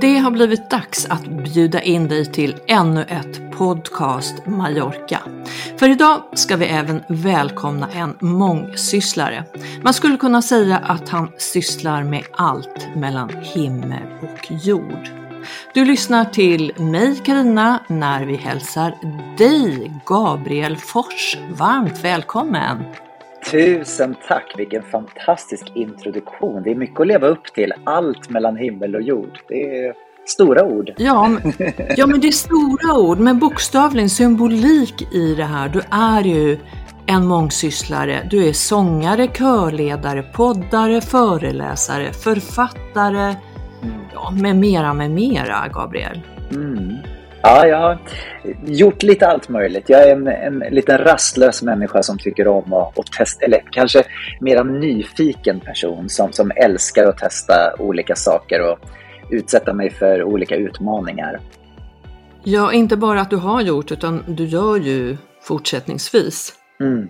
Det har blivit dags att bjuda in dig till ännu ett podcast Mallorca. För idag ska vi även välkomna en mångsysslare. Man skulle kunna säga att han sysslar med allt mellan himmel och jord. Du lyssnar till mig Karina när vi hälsar dig Gabriel Fors varmt välkommen! Tusen tack! Vilken fantastisk introduktion. Det är mycket att leva upp till. Allt mellan himmel och jord. Det är stora ord. Ja, men, ja, men det är stora ord, men bokstavligen symbolik i det här. Du är ju en mångsysslare. Du är sångare, körledare, poddare, föreläsare, författare, mm. ja, med mera, med mera, Gabriel. Mm. Ja, jag har gjort lite allt möjligt. Jag är en, en liten rastlös människa som tycker om att, att testa, eller kanske mer nyfiken person som, som älskar att testa olika saker och utsätta mig för olika utmaningar. Ja, inte bara att du har gjort utan du gör ju fortsättningsvis. Mm.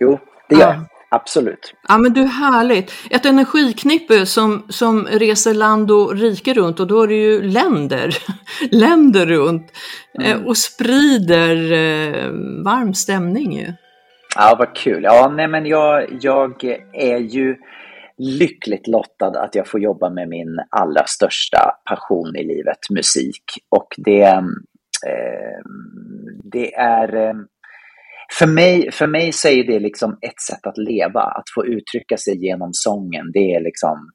Jo, det gör jag. Absolut. Ja men du, härligt. Ett energiknippe som, som reser land och rike runt och då är det ju länder, länder runt mm. Eh, och sprider eh, varm stämning ju. Ja, vad kul. Ja, nej men jag, jag är ju lyckligt lottad att jag får jobba med min allra största passion i livet, musik. Och det, eh, det är eh, för mig, för mig så är det liksom ett sätt att leva, att få uttrycka sig genom sången. Det är liksom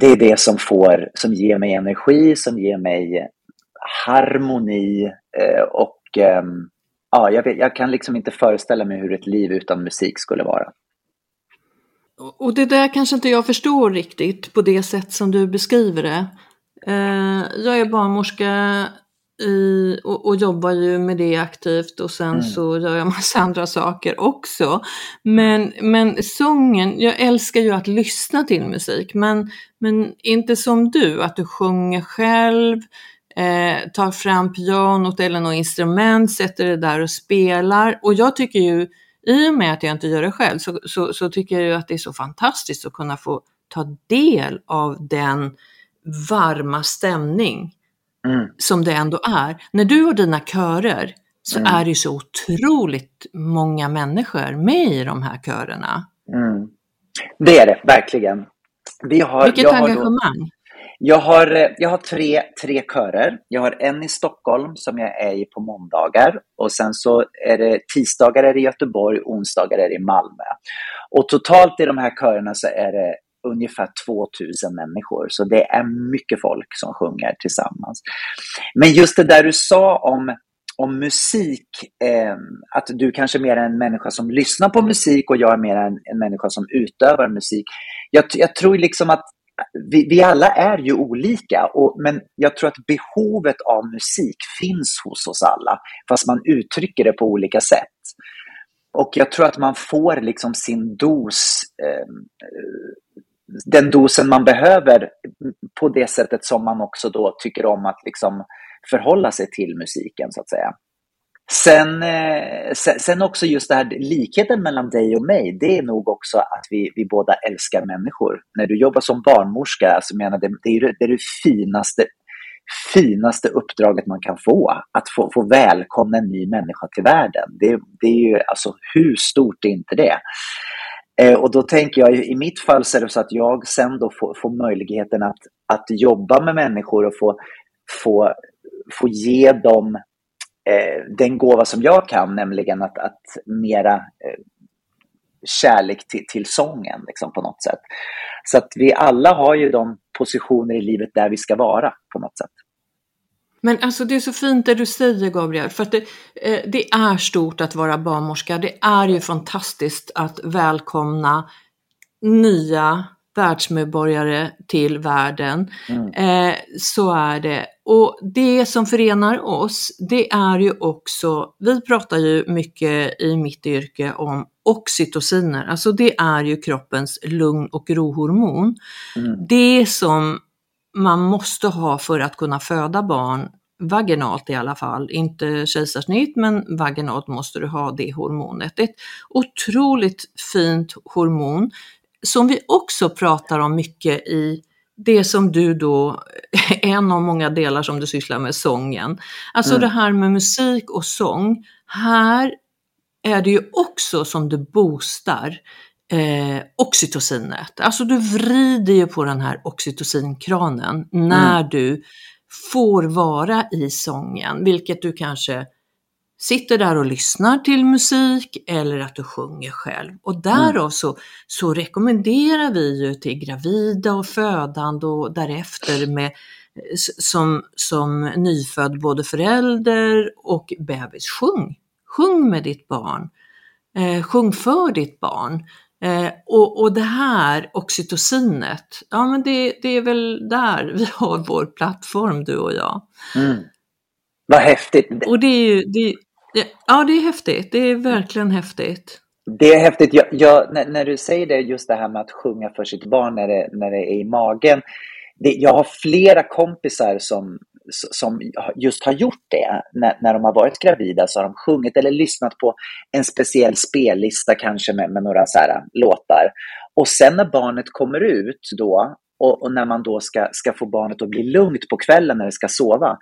det är det som får, som ger mig energi, som ger mig eh, harmoni eh, och eh, ja, jag, vet, jag kan liksom inte föreställa mig hur ett liv utan musik skulle vara. Och det där kanske inte jag förstår riktigt på det sätt som du beskriver det. Eh, jag är barnmorska i, och, och, jobbar ju med det aktivt och sen mm. så gör jag massa andra saker också. Men, men sången, jag älskar ju att lyssna till musik men, men inte som du, att du sjunger själv, eh, tar fram pianot eller något instrument, sätter det där och spelar. Och jag tycker ju, i och med att jag inte gör det själv, så, så, så tycker jag ju att det är så fantastiskt att kunna få ta del av den varma stämning mm. som det ändå är. När du har dina körer så mm. är det ju så otroligt många människor med i de här körerna. Mm. Det är det, verkligen. Vi har, Vilket jag engagemang! Har då, jag har, eh, jag har tre, tre körer. Jag har en i Stockholm som jag är i på måndagar och sen så är det tisdagar är det i Göteborg, onsdagar är det i Malmö. Och totalt i de här körerna så är det ungefär 2000 människor. Så det är mycket folk som sjunger tillsammans. Men just det där du sa om, om musik, eh, att du kanske är mer en människa som lyssnar på musik och jag är mer en, en människa som utövar musik. Jag, jag tror liksom att vi, vi, alla är ju olika, och, men jag tror att behovet av musik finns hos oss alla, fast man uttrycker det på olika sätt. Och jag tror att man får liksom sin dos eh, den dosen man behöver på det sättet som man också då tycker om att liksom förhålla sig till musiken så att säga. Sen, eh, sen också just det här likheten mellan dig och mig, det är nog också att vi, vi båda älskar människor. När du jobbar som barnmorska, alltså menar det, det, är, det är det finaste, finaste uppdraget man kan få. Att få, få välkomna en ny människa till världen. Det, det är ju, alltså hur stort är inte det? Eh, och då tänker jag, i mitt fall så är det så att jag sen då får, får möjligheten att, att jobba med människor och få, få, få ge dem eh, den gåva som jag kan, nämligen att, att mera eh, kärlek till, till sången liksom, på något sätt. Så att vi alla har ju de positioner i livet där vi ska vara på något sätt. Men alltså det är så fint det du säger Gabriel, för att det, eh, det är stort att vara barnmorska. Det är ju fantastiskt att välkomna nya världsmedborgare till världen. Mm. Eh, så är det. Och det som förenar oss, det är ju också, vi pratar ju mycket i mitt yrke om oxytociner, alltså det är ju kroppens lugn och rohormon. Mm. Det som man måste ha för att kunna föda barn vaginalt i alla fall, inte kejsarsnitt men vaginalt måste du ha det hormonet. Ett otroligt fint hormon som vi också pratar om mycket i det som du då, en av många delar som du sysslar med, sången. Alltså mm. det här med musik och sång. Här är det ju också som du boostar eh, oxytocinet. Alltså du vrider ju på den här oxytocinkranen när mm. du får vara i sången, vilket du kanske sitter där och lyssnar till musik eller att du sjunger själv. Och därav mm. så, så rekommenderar vi ju till gravida och födande och därefter med, som, som nyfödd både förälder och bebis, sjung! Sjung med ditt barn. Eh, sjung för ditt barn. Eh, och, och det här oxytocinet, ja men det, det är väl där vi har vår plattform du och jag. Mm. Vad häftigt! Och det är ju, det, Ja, det är häftigt. Det är verkligen häftigt. Det är häftigt. Jag, jag, när, när, du säger det, just det här med att sjunga för sitt barn när det, när det är i magen. Det, jag har flera kompisar som, som just har gjort det. När, när de har varit gravida så har de sjungit eller lyssnat på en speciell spellista kanske med, med några så här, äh, låtar. Och sen när barnet kommer ut då och, och, när man då ska, ska få barnet att bli lugnt på kvällen när det ska sova,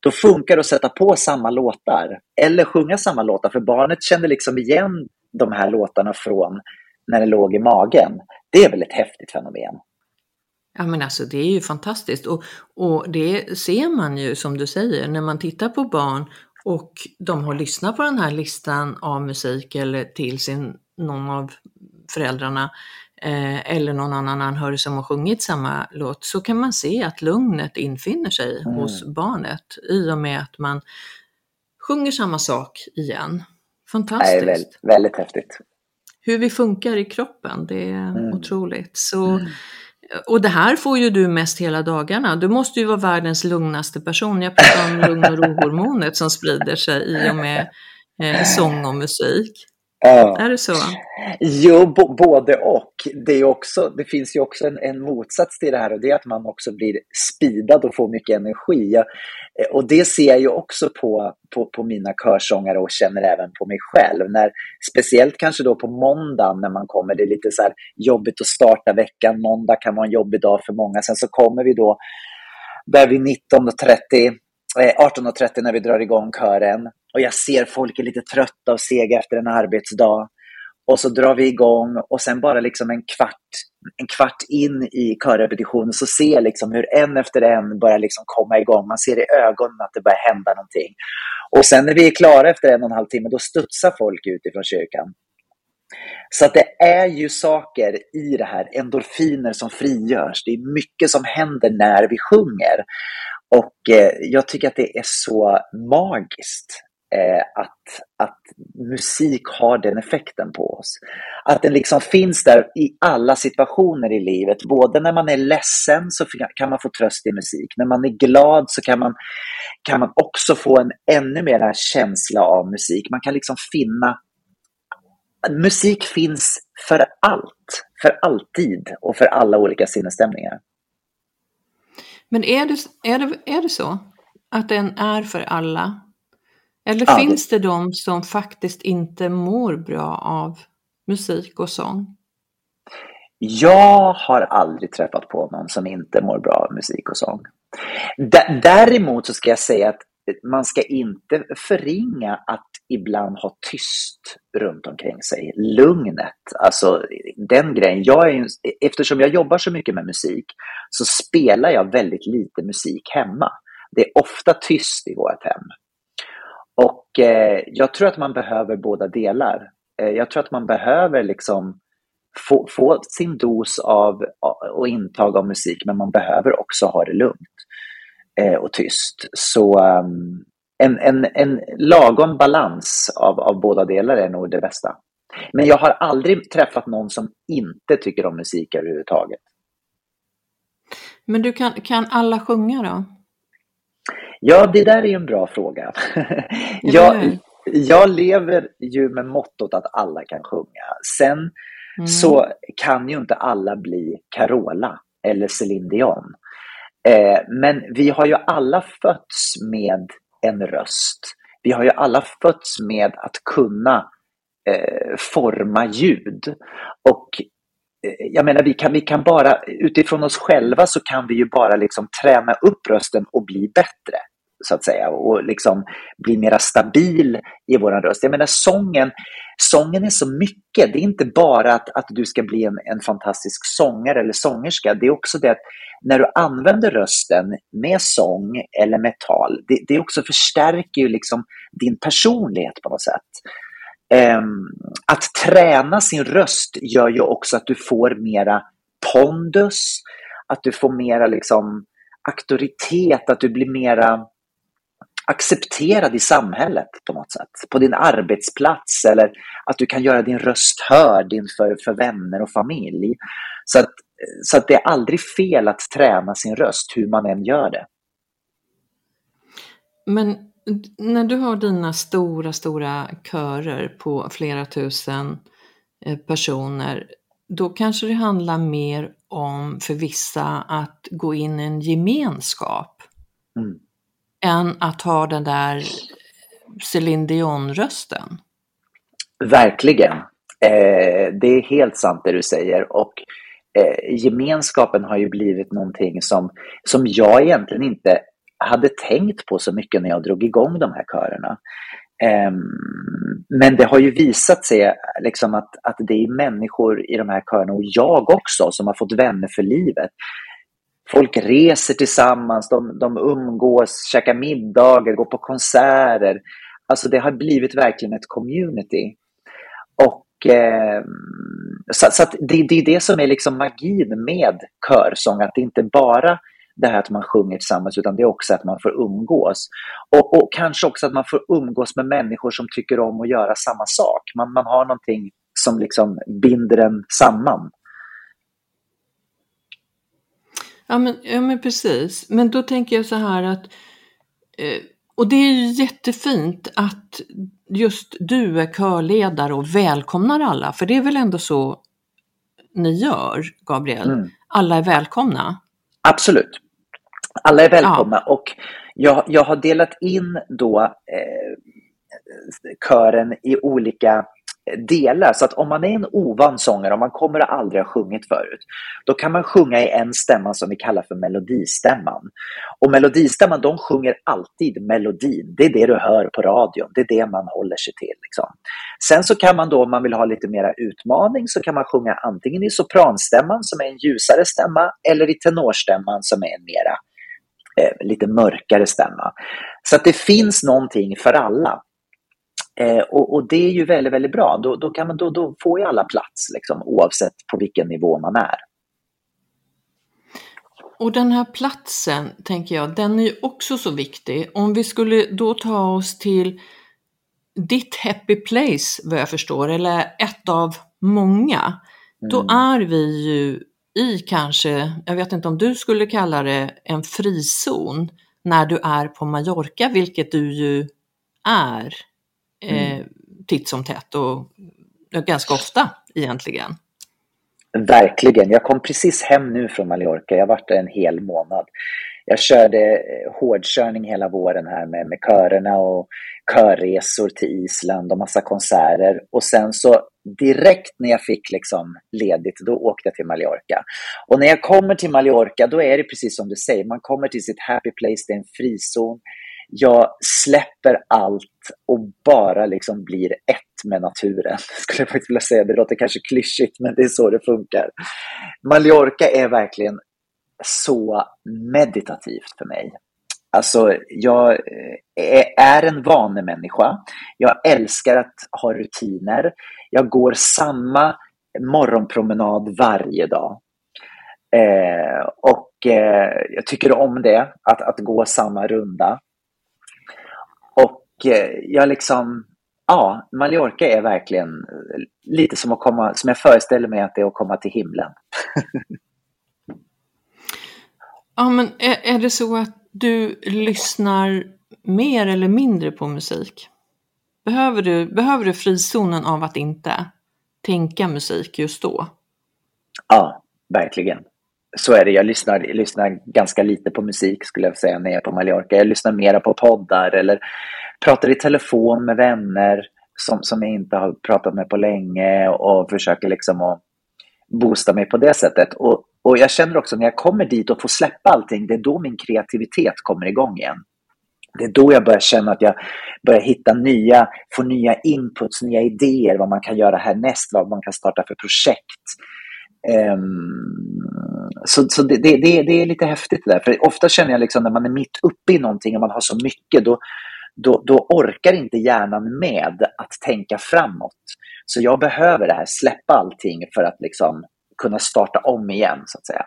då funkar det att sätta på samma låtar eller sjunga samma låtar för barnet känner liksom igen de här låtarna från när det låg i magen. Det är väl ett häftigt fenomen? Ja men alltså det är ju fantastiskt och, och det ser man ju som du säger när man tittar på barn och de har lyssnat på den här listan av musik eller till sin, någon av föräldrarna eh, eller någon annan anhörig som har sjungit samma låt så kan man se att lugnet infinner sig mm. hos barnet i och med att man sjunger samma sak igen. Fantastiskt! Det är väldigt, väldigt häftigt. Hur vi funkar i kroppen, det är mm. otroligt. Så, mm. Och det här får ju du mest hela dagarna. Du måste ju vara världens lugnaste person. Jag pratar om lugn och ro-hormonet som sprider sig i och med eh, sång och musik. Ja. Är det så? Jo, både och. Det, är också, det finns ju också en, en, motsats till det här och det är att man också blir speedad och får mycket energi. Eh, och det ser jag ju också på, på, på mina körsångare och känner även på mig själv. När, speciellt kanske då på måndagen när man kommer, det är lite så jobbigt att starta veckan. Måndag kan vara en jobbig dag för många. Sen så kommer vi då där vid 19.30 Eh, 18.30 när vi drar igång kören och jag ser folk är lite trötta och sega efter en arbetsdag. Och så drar vi igång och sen bara liksom en kvart, en kvart in i körrepetitionen så ser jag liksom hur en efter en börjar liksom komma igång. Man ser i ögonen att det börjar hända någonting. Och sen när vi är klara efter en och en halv timme, då studsar folk ut ifrån kyrkan. Så att det är ju saker i det här, endorfiner som frigörs. Det är mycket som händer när vi sjunger. Och eh, jag tycker att det är så magiskt eh, att, att musik har den effekten på oss. Att den liksom finns där i alla situationer i livet. Både när man är ledsen så kan man få tröst i musik. När man är glad så kan man, kan man också få en ännu mer känsla av musik. Man kan liksom finna Musik finns för allt, för alltid och för alla olika sinnesstämningar. Men är det, är, det, är det så? Att den är för alla? Eller ja, finns det... det de som faktiskt inte mår bra av musik och sång? Jag har aldrig träffat på någon som inte mår bra av musik och sång. D däremot så ska jag säga att man ska inte förringa att ibland ha tyst runt omkring sig. Lugnet, alltså den grejen. Jag är, eftersom jag jobbar så mycket med musik så spelar jag väldigt lite musik hemma. Det är ofta tyst i vårt hem. Och eh, jag tror att man behöver båda delar. Eh, jag tror att man behöver liksom få, få, sin dos av och intag av musik, men man behöver också ha det lugnt eh, och tyst. Så um, en, en, en lagom balans av, av båda delar är nog det bästa. Men jag har aldrig träffat någon som inte tycker om musik överhuvudtaget. Men du kan, kan alla sjunga då? Ja, det där är ju en bra fråga. jag, jag lever ju med mottot att alla kan sjunga. Sen mm. så kan ju inte alla bli Carola eller Céline Dion. Eh, men vi har ju alla fötts med en röst. Vi har ju alla fötts med att kunna eh, forma ljud. Och eh, jag menar, vi kan, vi kan bara, utifrån oss själva så kan vi ju bara liksom träna upp rösten och bli bättre så att säga och liksom bli mera stabil i vår röst. Jag menar sången, sången är så mycket. Det är inte bara att, att du ska bli en, en fantastisk sångare eller sångerska. Det är också det att när du använder rösten med sång eller med tal, det, det också förstärker ju liksom din personlighet på något sätt. Um, att träna sin röst gör ju också att du får mera pondus, att du får mera liksom auktoritet, att du blir mera accepterad i samhället på något sätt. På din arbetsplats eller att du kan göra din röst hörd inför för vänner och familj. Så att, så att det är aldrig fel att träna sin röst hur man än gör det. Men när du har dina stora, stora körer på flera tusen eh, personer, då kanske det handlar mer om för vissa att gå in i en gemenskap. Mm än att ha den där Céline Dion-rösten. Verkligen. Eh, det är helt sant det du säger. Och eh, gemenskapen har ju blivit någonting som, som jag egentligen inte hade tänkt på så mycket när jag drog igång de här körerna. Eh, men det har ju visat sig liksom att, att det är människor i de här körerna, och jag också, som har fått vänner för livet. Folk reser tillsammans, de, de umgås, käkar middagar, går på konserter. Alltså det har blivit verkligen ett community. Och eh, så, så det, det, är det som är liksom magin med körsång, att det inte bara det här att man sjunger tillsammans, utan det är också att man får umgås. Och, och kanske också att man får umgås med människor som tycker om att göra samma sak. Man, man har någonting som liksom binder en samman. Ja men, ja men precis, men då tänker jag så här att eh, och det är ju jättefint att just du är körledare och välkomnar alla, för det är väl ändå så ni gör, Gabriel? Mm. Alla är välkomna? Absolut. Alla är välkomna ja. och jag, jag har delat in då eh, kören i olika delar. Så att om man är en ovan sångare, om man kommer att aldrig ha sjungit förut, då kan man sjunga i en stämma som vi kallar för melodistämman. Och melodistämman, de sjunger alltid melodin. Det är det du hör på radion, det är det man håller sig till. Liksom. Sen så kan man då, om man vill ha lite mera utmaning, så kan man sjunga antingen i sopranstämman som är en ljusare stämma, eller i tenorstämman som är en mera eh, lite mörkare stämma. Så att det finns någonting för alla. Eh, och, och, det är ju väldigt, väldigt bra. Då, då, kan man, då, då får ju alla plats liksom, oavsett på vilken nivå man är. Och den här platsen, tänker jag, den är ju också så viktig. Om vi skulle då ta oss till ditt happy place, vad jag förstår, eller ett av många, mm. då är vi ju i kanske, jag vet inte om du skulle kalla det en frizon, när du är på Mallorca, vilket du ju är eh, mm. titt som tätt och ganska ofta egentligen. Verkligen. Jag kom precis hem nu från Mallorca. Jag varit där en hel månad. Jag körde eh, hårdkörning hela våren här med, med körerna och körresor till Island och massa konserter. Och sen så direkt när jag fick liksom ledigt, då åkte jag till Mallorca. Och när jag kommer till Mallorca, då är det precis som du säger, man kommer till sitt happy place, det är en frizon jag släpper allt och bara liksom blir ett med naturen. Skulle jag faktiskt vilja säga. Det låter kanske klyschigt, men det är så det funkar. Mallorca är verkligen så meditativt för mig. Alltså, jag eh, är en vanemänniska. Jag älskar att ha rutiner. Jag går samma morgonpromenad varje dag. Eh, och eh, jag tycker om det, att, att gå samma runda. Och eh, jag liksom, ja, Mallorca är verkligen lite som att komma, som jag föreställer mig att det är att komma till himlen. ja, men är, är det så att du lyssnar mer eller mindre på musik? Behöver du, behöver du frizonen av att inte tänka musik just då? Ja, verkligen. Så är det. Jag lyssnar, jag lyssnar ganska lite på musik skulle jag säga när jag är på Mallorca. Jag lyssnar mera på poddar eller pratar i telefon med vänner som, som jag inte har pratat med på länge och försöker liksom att boosta mig på det sättet. Och, och jag känner också när jag kommer dit och får släppa allting, det är då min kreativitet kommer igång igen. Det är då jag börjar känna att jag börjar hitta nya, få nya inputs, nya idéer, vad man kan göra härnäst, vad man kan starta för projekt. Um, så så det, det, det, är lite häftigt det där, för ofta känner jag liksom när man är mitt uppe i någonting och man har så mycket, då, då, då orkar inte hjärnan med att tänka framåt. Så jag behöver det här, släppa allting för att liksom kunna starta om igen, så att säga.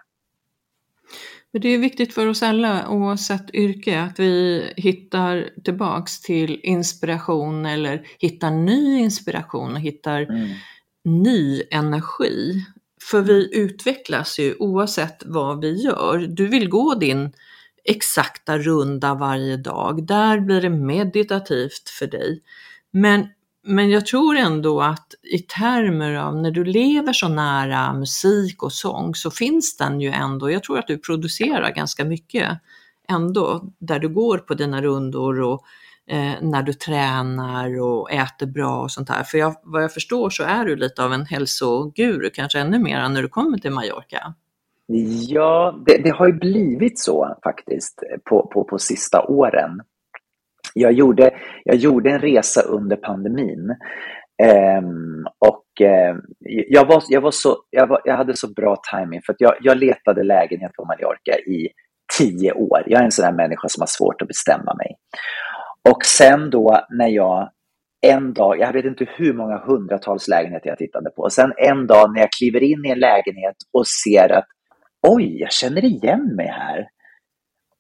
Men det är viktigt för oss alla, oavsett yrke, att vi hittar tillbaks till inspiration eller hittar ny inspiration och hittar mm. ny energi. För vi utvecklas ju oavsett vad vi gör. Du vill gå din exakta runda varje dag. Där blir det meditativt för dig. Men men jag tror ändå att i termer av när du lever så nära musik och sång så finns den ju ändå, jag tror att du producerar ganska mycket ändå, där du går på dina rundor och eh, när du tränar och äter bra och sånt där. För jag, vad jag förstår så är du lite av en hälsoguru, kanske ännu mer när du kommer till Mallorca. Ja, det, det har ju blivit så faktiskt på, på, på sista åren jag gjorde, jag gjorde en resa under pandemin. Um, och uh, jag, var, jag, var så, jag, var, jag hade så bra timing för att jag, jag letade lägenhet på Mallorca i tio år. Jag är en sån här människa som har svårt att bestämma mig. Och sen då när jag en dag, jag vet inte hur många hundratals lägenheter jag tittade på, och sen en dag när jag kliver in i en lägenhet och ser att oj, jag känner igen mig här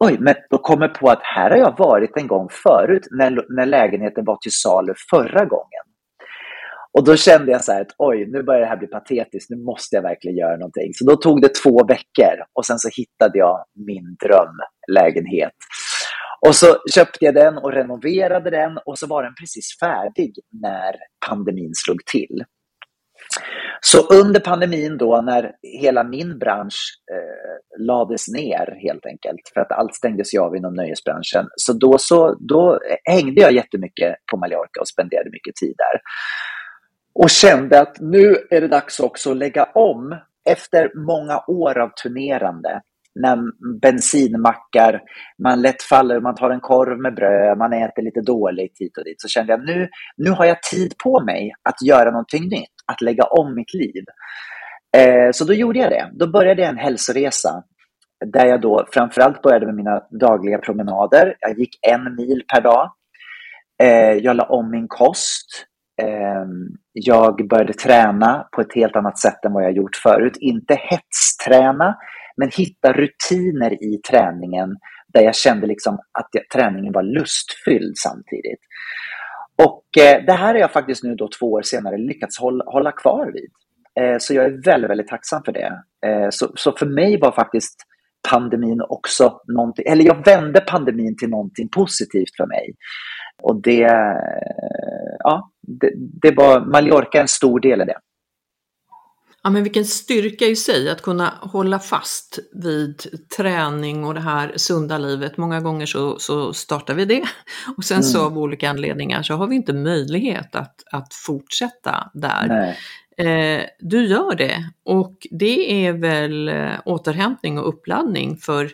oj, men då kommer på att här har jag varit en gång förut när, när lägenheten var till salu förra gången. Och då kände jag så här att oj, nu börjar det här bli patetiskt, nu måste jag verkligen göra någonting. Så då tog det två veckor och sen så hittade jag min drömlägenhet. Och så köpte jag den och renoverade den och så var den precis färdig när pandemin slog till. Så under pandemin då när hela min bransch eh, lades ner helt enkelt för att allt stängdes ju av inom nöjesbranschen. Så då, så då hängde jag jättemycket på Mallorca och spenderade mycket tid där. Och kände att nu är det dags också att lägga om efter många år av turnerande när bensinmackar, man lätt faller, man tar en korv med bröd, man äter lite dåligt hit och dit. Så kände jag nu, nu har jag tid på mig att göra någonting nytt, att lägga om mitt liv. Eh, så då gjorde jag det. Då började jag en hälsoresa där jag då framförallt började med mina dagliga promenader. Jag gick en mil per dag. Eh, jag la om min kost. Eh, jag började träna på ett helt annat sätt än vad jag gjort förut. Inte hetsträna, men hitta rutiner i träningen där jag kände liksom att jag, träningen var lustfylld samtidigt. Och eh, det här har jag faktiskt nu då två år senare lyckats hålla, hålla kvar vid. Eh, så jag är väldigt, väldigt tacksam för det. Eh, så, så för mig var faktiskt pandemin också någonting, eller jag vände pandemin till någonting positivt för mig. Och det, eh, ja, det, det var Mallorca en stor del i det. Ja, men vilken styrka i sig att kunna hålla fast vid träning och det här sunda livet. Många gånger så, så startar vi det och sen mm. så av olika anledningar så har vi inte möjlighet att, att fortsätta där. Eh, du gör det och det är väl eh, återhämtning och uppladdning för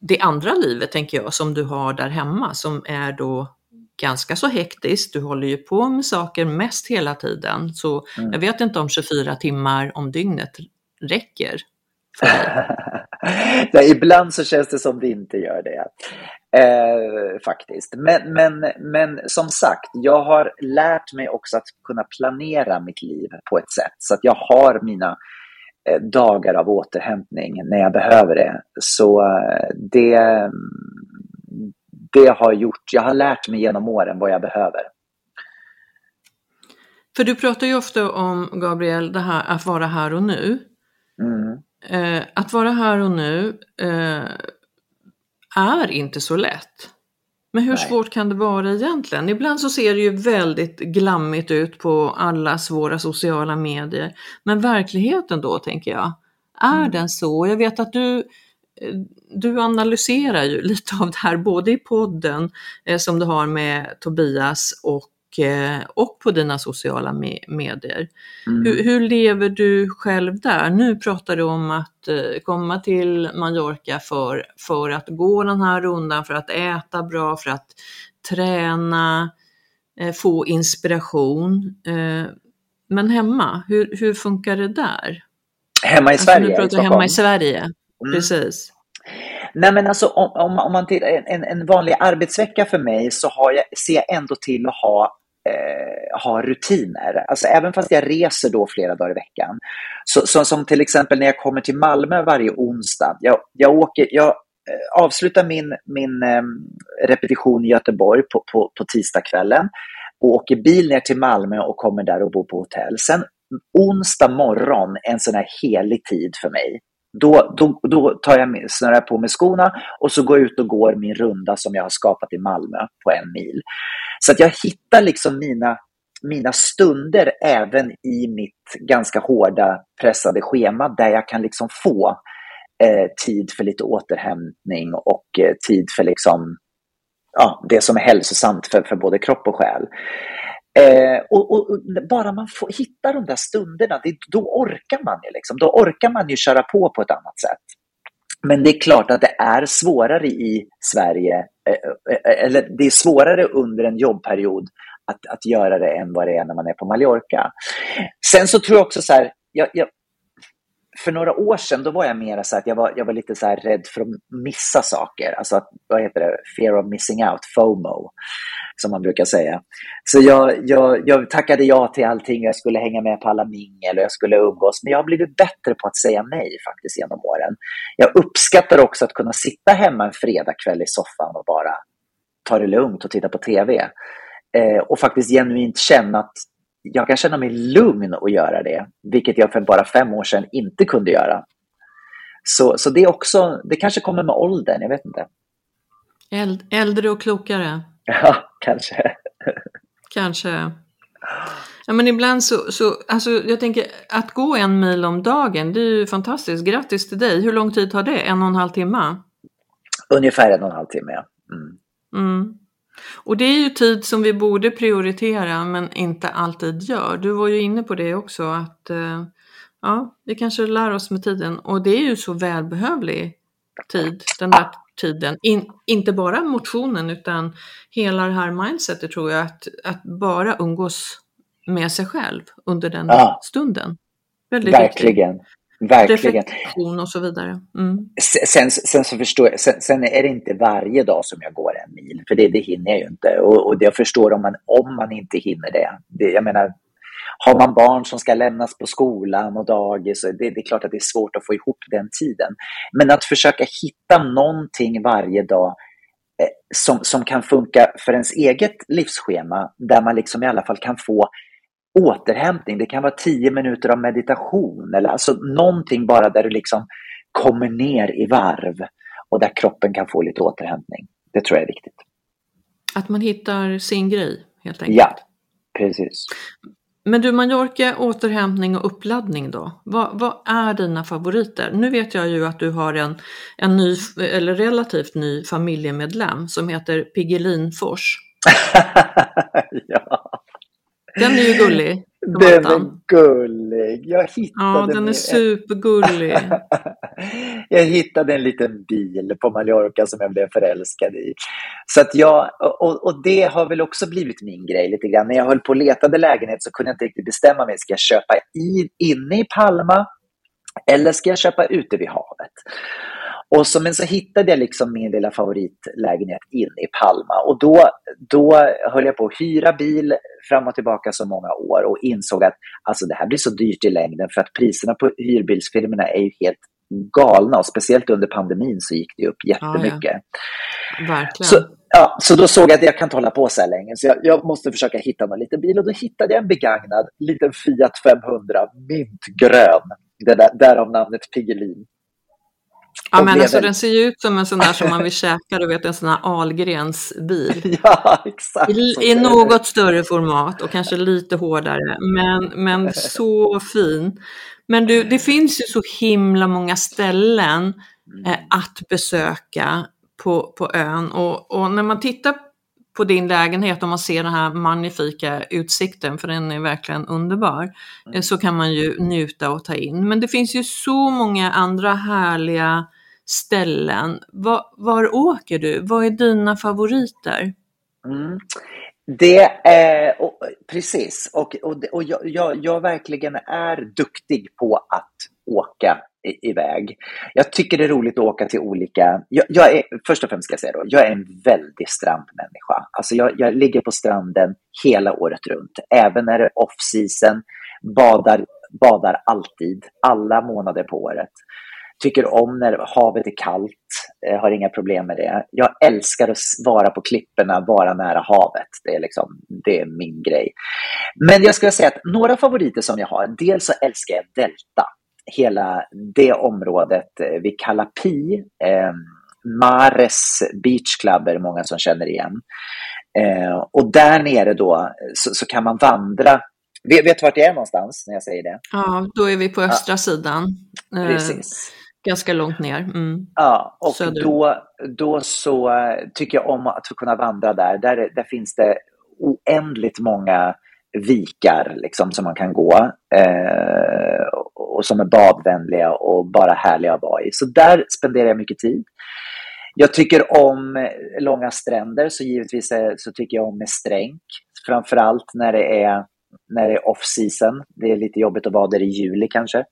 det andra livet tänker jag som du har där hemma som är då ganska så hektiskt. Du håller ju på med saker mest hela tiden. Så mm. jag vet inte om 24 timmar om dygnet räcker för ja, ibland så känns det som det inte gör det. Eh, faktiskt. Men, men, men som sagt, jag har lärt mig också att kunna planera mitt liv på ett sätt så att jag har mina eh, dagar av återhämtning när jag behöver det. Så eh, det, det har gjort, jag har lärt mig genom åren vad jag behöver. För du pratar ju ofta om, Gabriel, det här att vara här och nu. Mm. Eh, att vara här och nu eh, är inte så lätt. Men hur Nej. svårt kan det vara egentligen? Ibland så ser det ju väldigt glammigt ut på allas våra sociala medier. Men verkligheten då, tänker jag, är Mm. den så? Jag vet att du, du analyserar ju lite av det här, både i podden eh, som du har med Tobias och, eh, och på dina sociala me- medier. Mm. Hur, hur lever du själv där? Nu pratar du om att eh, komma till Mallorca för, för att gå den här rundan, för att äta bra, för att träna, eh, få inspiration. Eh, men hemma, hur, hur funkar det där? Hemma i Alltså, Sverige? nu pratar hemma i Sverige, Mm. precis. Nej men alltså om, om, om man tittar, en, en vanlig arbetsvecka för mig så har jag, ser jag ändå till att ha, eh, ha rutiner. Alltså även fast jag reser då flera dagar i veckan. Så, så, som till exempel när jag kommer till Malmö varje onsdag. Jag, jag, åker, jag eh, avslutar min, min eh, repetition i Göteborg på, på, på tisdagskvällen och åker bil ner till Malmö och kommer där och bor på hotell. Sen onsdag morgon, en sån här helig tid för mig. Då, då, då tar jag snurrar snörar jag på mig skorna och så går jag ut och går min runda som jag har skapat i Malmö på en mil. Så att jag hittar liksom mina, mina stunder även i mitt ganska hårda pressade schema där jag kan liksom få eh, tid för lite återhämtning och eh, tid för liksom, ja, det som är hälsosamt för, för både kropp och själ. Eh, och, och, och bara man får hitta de där stunderna, det, då orkar man ju liksom. Då orkar man ju köra på på ett annat sätt. Men det är klart att det är svårare i Sverige, eh, eh, eh eller det är svårare under en jobbperiod att, att göra det än vad det är när man är på Mallorca. Sen så tror jag också så här, jag, jag, för några år sedan då var jag mer så att jag var, jag var lite så här rädd för att missa saker. Alltså, att, vad heter det? Fear of missing out, FOMO, som man brukar säga. Så jag, jag, jag tackade ja till allting. Jag skulle hänga med på alla mingel och jag skulle umgås. Men jag har blivit bättre på att säga nej faktiskt genom åren. Jag uppskattar också att kunna sitta hemma en fredagkväll i soffan och bara ta det lugnt och titta på TV. Eh, och faktiskt genuint känna att jag kan känna mig lugn att göra det, vilket jag för bara fem år sedan inte kunde göra. Så, så det är också, det kanske kommer med åldern, jag vet inte. Äld, äldre och klokare, Ja, kanske. kanske. Ja, men ibland så, så, alltså jag tänker att gå en mil om dagen, det är ju fantastiskt. Grattis till dig. Hur lång tid tar det? En och en halv timme? Ungefär en och en halv timme, ja. Mm. Mm. Och det är ju tid som vi borde prioritera men inte alltid gör. Du var ju inne på det också att eh, ja, vi kanske lär oss med tiden och det är ju så välbehövlig tid, den där tiden. In, inte bara motionen utan hela det här mindsetet tror jag att, att bara umgås med sig själv under den Ja. stunden. Väldigt viktigt. Verkligen. Reflektion och så vidare. Mm. Sen, sen så förstår jag, sen, sen är det inte varje dag som jag går en mil, för det, det hinner jag ju inte. Och, och jag förstår om man, om man inte hinner det. det. Jag menar, har man barn som ska lämnas på skolan och dagis, så det, det är klart att det är svårt att få ihop den tiden. Men att försöka hitta någonting varje dag eh, som, som kan funka för ens eget livsschema, där man liksom i alla fall kan få återhämtning. Det kan vara tio minuter av meditation eller alltså någonting bara där du liksom kommer ner i varv och där kroppen kan få lite återhämtning. Det tror jag är viktigt. Att man hittar sin grej helt enkelt. Ja, precis. Men du, Mallorca, återhämtning och uppladdning då? Vad, vad är dina favoriter? Nu vet jag ju att du har en, en ny, eller relativt ny familjemedlem som heter Piggelinfors. ja, Den är ju gullig. den är gullig. Jag hittade Ja, den är en- supergullig. jag hittade en liten bil på Mallorca som jag blev förälskad i. Så att jag, och, och det har väl också blivit min grej lite grann. När jag höll på och letade lägenhet så kunde jag inte riktigt bestämma mig. Ska jag köpa i, inne i Palma eller ska jag köpa ute vid havet? Och så, men så hittade jag liksom min lilla favoritlägenhet inne i Palma och då, då höll jag på att hyra bil fram och tillbaka så många år och insåg att alltså, det här blir så dyrt i längden för att priserna på hyrbilsfirmorna är ju helt galna och speciellt under pandemin så gick det upp jättemycket. Ja, ja. Verkligen. Så, ja, så då såg jag att jag kan inte hålla på så här länge så jag, jag måste försöka hitta någon liten bil och då hittade jag en begagnad liten Fiat 500 mintgrön. Det där, därav namnet Piggelin. Ja men alltså den ser ju ut som en sån där som man vill käka, du vet en sån här Ahlgrens bil. ja, exakt. I, I något större format och kanske lite hårdare, men, men så fin. Men du, det finns ju så himla många ställen eh, att besöka på, på ön och, och när man tittar på din lägenhet och man ser den här magnifika utsikten, för den är verkligen underbar, mm. så kan man ju njuta och ta in. Men det finns ju så många andra härliga ställen. Var, var åker du? Vad är dina favoriter? Mm. Det är precis, och, och, och jag, jag, jag, verkligen är duktig på att åka iväg. Jag tycker det är roligt att åka till olika... Jag, jag är, först och främst ska jag säga då, jag är en väldig strandmänniska. Alltså jag, jag ligger på stranden hela året runt, även när det är off-season, badar, badar alltid, alla månader på året. Tycker om när havet är kallt, eh, har inga problem med det. Jag älskar att vara på klipporna, vara nära havet. Det är, liksom, det är min grej. Men jag skulle säga att några favoriter som jag har, dels så älskar jag Delta hela det området eh, vid Kalapi, eh, Mares Beach Club är det många som känner igen. Eh, och där nere då så, så, kan man vandra. Vet, vet du vart jag är någonstans när jag säger det? Ja, då är vi på östra ja. sidan. Eh, Precis. Ganska långt ner. Mm. Ja, och då, då så eh, tycker jag om att kunna vandra där. Där, där finns det oändligt många vikar liksom, som man kan gå. Eh, och som är badvänliga och bara härliga att vara i. Så där spenderar jag mycket tid. Jag tycker om långa stränder, så givetvis är, så tycker jag om med stränk. Framförallt när det är, när det är off-season. Det är lite jobbigt att vara där i juli kanske.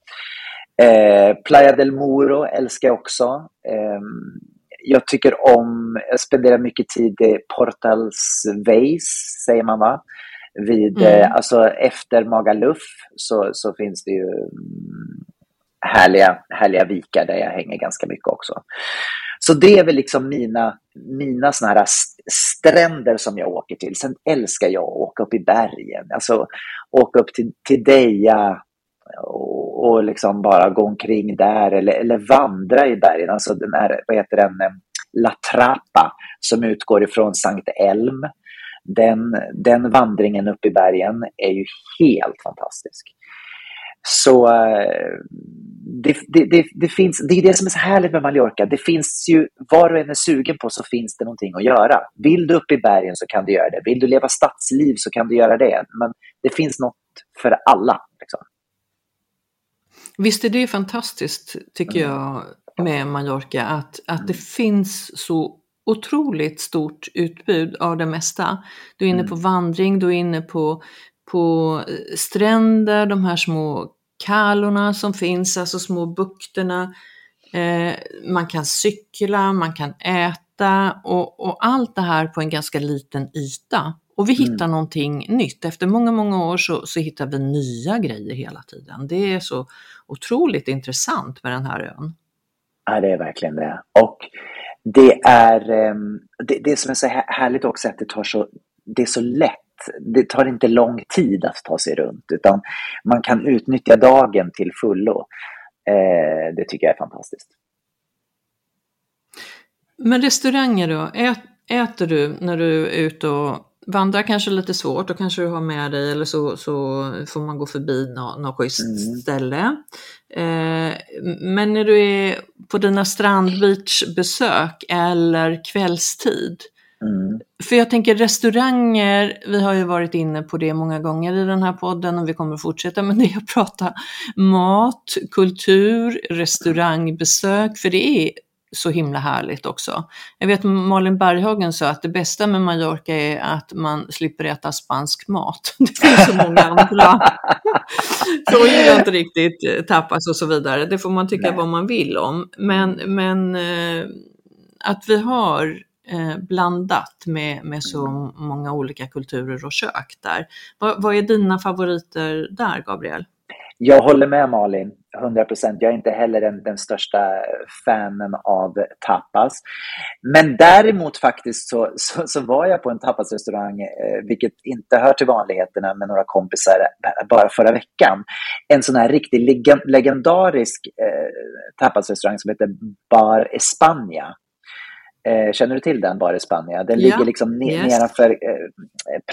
Eh, Playa del Moro älskar jag också. Eh, jag tycker om, jag spenderar mycket tid i Portals Veis, säger man va? vid, mm. eh, alltså efter Magaluf så, så finns det ju mm, härliga, härliga vikar där jag hänger ganska mycket också. Så det är väl liksom mina, mina såna här stränder som jag åker till. Sen älskar jag att åka upp i bergen, alltså åka upp till, till Deja och, liksom bara gå omkring där eller, eller vandra i bergen. Alltså den här, vad heter den, eh, La Trappa som utgår ifrån Sankt Elm den, den vandringen upp i bergen är ju helt fantastisk. Så eh, det, det, det, det, finns, det är det som är så härligt med Mallorca. Det finns ju, vad du än är sugen på så finns det någonting att göra. Vill du upp i bergen så kan du göra det. Vill du leva stadsliv så kan du göra det. Men det finns något för alla. Liksom. Visst är det fantastiskt, tycker mm. jag, med Mallorca, att, att det finns så otroligt stort utbud av det mesta. Du är inne på mm. vandring, du är inne på, på eh, stränder, de här små kalorna som finns, alltså små bukterna. Eh, man kan cykla, man kan äta och, och, allt det här på en ganska liten yta. Och vi hittar mm. någonting nytt. Efter många, många år så, så hittar vi nya grejer hela tiden. Det är så otroligt intressant med den här ön. Ja, det är verkligen det. Och det är ehm, det, det som är så härligt också att det tar så, det är så lätt. Det tar inte lång tid att ta sig runt utan man kan utnyttja dagen till fullo. Eh, det tycker jag är fantastiskt. Men restauranger då? Ät, äter du när du är ute och vandrar kanske lite svårt, då kanske du har med dig eller så, så får man gå förbi något, något schysst mm. ställe. Eh, men när du är på dina strandbeachbesök eller kvällstid, mm. för jag tänker restauranger, vi har ju varit inne på det många gånger i den här podden och vi kommer fortsätta med det, att prata mat, kultur, restaurangbesök, för det är så himla härligt också. Jag vet Malin Berghagen sa att det bästa med Mallorca är att man slipper äta spansk mat. Det finns så många andra. så gillar inte riktigt eh, tapas och så vidare. Det får man tycka Nej. vad man vill om. Men, men eh, att vi har eh, blandat med, med så många olika kulturer och kök där. Vad, vad är dina favoriter där, Gabriel? Jag håller med Malin, 100 procent. Jag är inte heller den, den, största fanen av tapas. Men däremot faktiskt så, så, så var jag på en tapasrestaurang, eh, vilket inte hör till vanligheterna, med några kompisar bara förra veckan. En sån här riktigt leg legendarisk eh, tapasrestaurang som heter Bar España. Eh, känner du till den, Bar España? Den ja, ligger liksom ne yes. nedanför eh,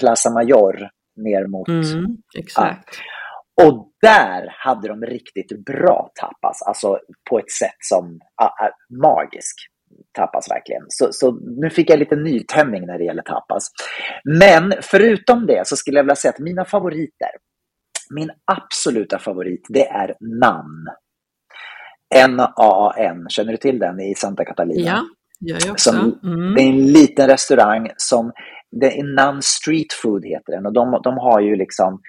Plaza Mayor, ner mot... Mm, exakt. Ja. Och där hade de riktigt bra tapas, alltså på ett sätt som uh, magisk tapas verkligen. Så, så nu fick jag lite nytändning när det gäller tapas. Men förutom det så skulle jag vilja säga att mina favoriter, min absoluta favorit, det är NAN. N-A-A-N, känner du till den i Santa Catalina? Ja, gör jag också. Som, mm. Det är en liten restaurang som, det är NAN Street Food heter den och de, de har ju liksom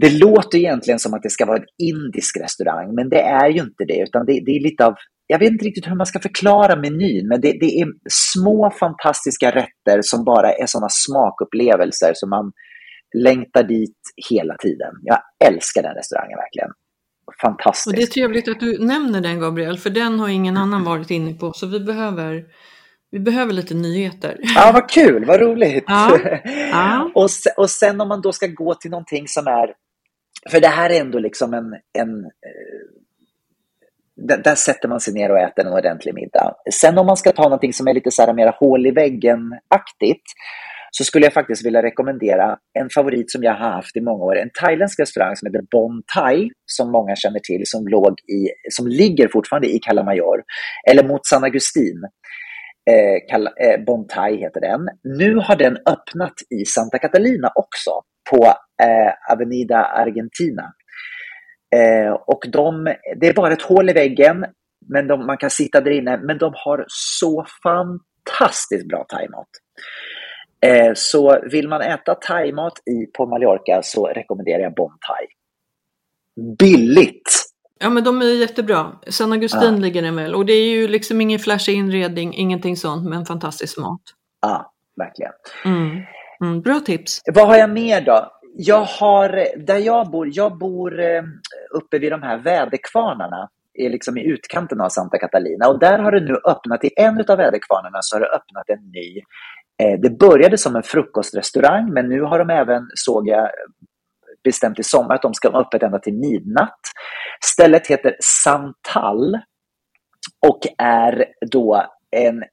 det låter egentligen som att det ska vara en indisk restaurang, men det är ju inte det, utan det, det är lite av jag vet inte riktigt hur man ska förklara menyn, men det, det är små fantastiska rätter som bara är sådana smakupplevelser som man längtar dit hela tiden. Jag älskar den restaurangen verkligen. Fantastiskt. Och det är trevligt att du nämner den Gabriel, för den har ingen annan varit inne på, så vi behöver vi behöver lite nyheter. Ja, vad kul, vad roligt. Ja. Ja. och, sen, och sen om man då ska gå till någonting som är för det här är ändå liksom en, en eh, där, sätter man sig ner och äter en ordentlig middag. Sen om man ska ta någonting som är lite så här mer hål i väggen-aktigt så skulle jag faktiskt vilja rekommendera en favorit som jag har haft i många år. En thailändsk restaurang som heter Bon Thai, som många känner till, som, låg i, som ligger fortfarande i Kalamajor, eller mot San Agustin. Eh, eh, bon Thai heter den. Nu har den öppnat i Santa Catalina också på eh, Avenida Argentina. Eh, och de, det är bara ett hål i väggen, men de, man kan sitta där inne, men de har så fantastiskt bra thaimat. Eh, så vill man äta thaimat i, på Mallorca så rekommenderar jag Bon Thai. Billigt! Ja men de är jättebra. San Agustin ja. ligger den väl och det är ju liksom ingen flashig inredning, ingenting sånt, men fantastisk mat. Ja, verkligen. Mm. Mm, bra tips. Vad har jag mer då? Jag har, där jag bor, jag bor eh, uppe vid de här väderkvarnarna är liksom i utkanten av Santa Catalina och där har det nu öppnat, i en av väderkvarnarna så har det öppnat en ny eh, det började som en frukostrestaurang men nu har de även, såg jag, bestämt i sommar att de ska vara öppet ända till midnatt. Stället heter Santal och är då en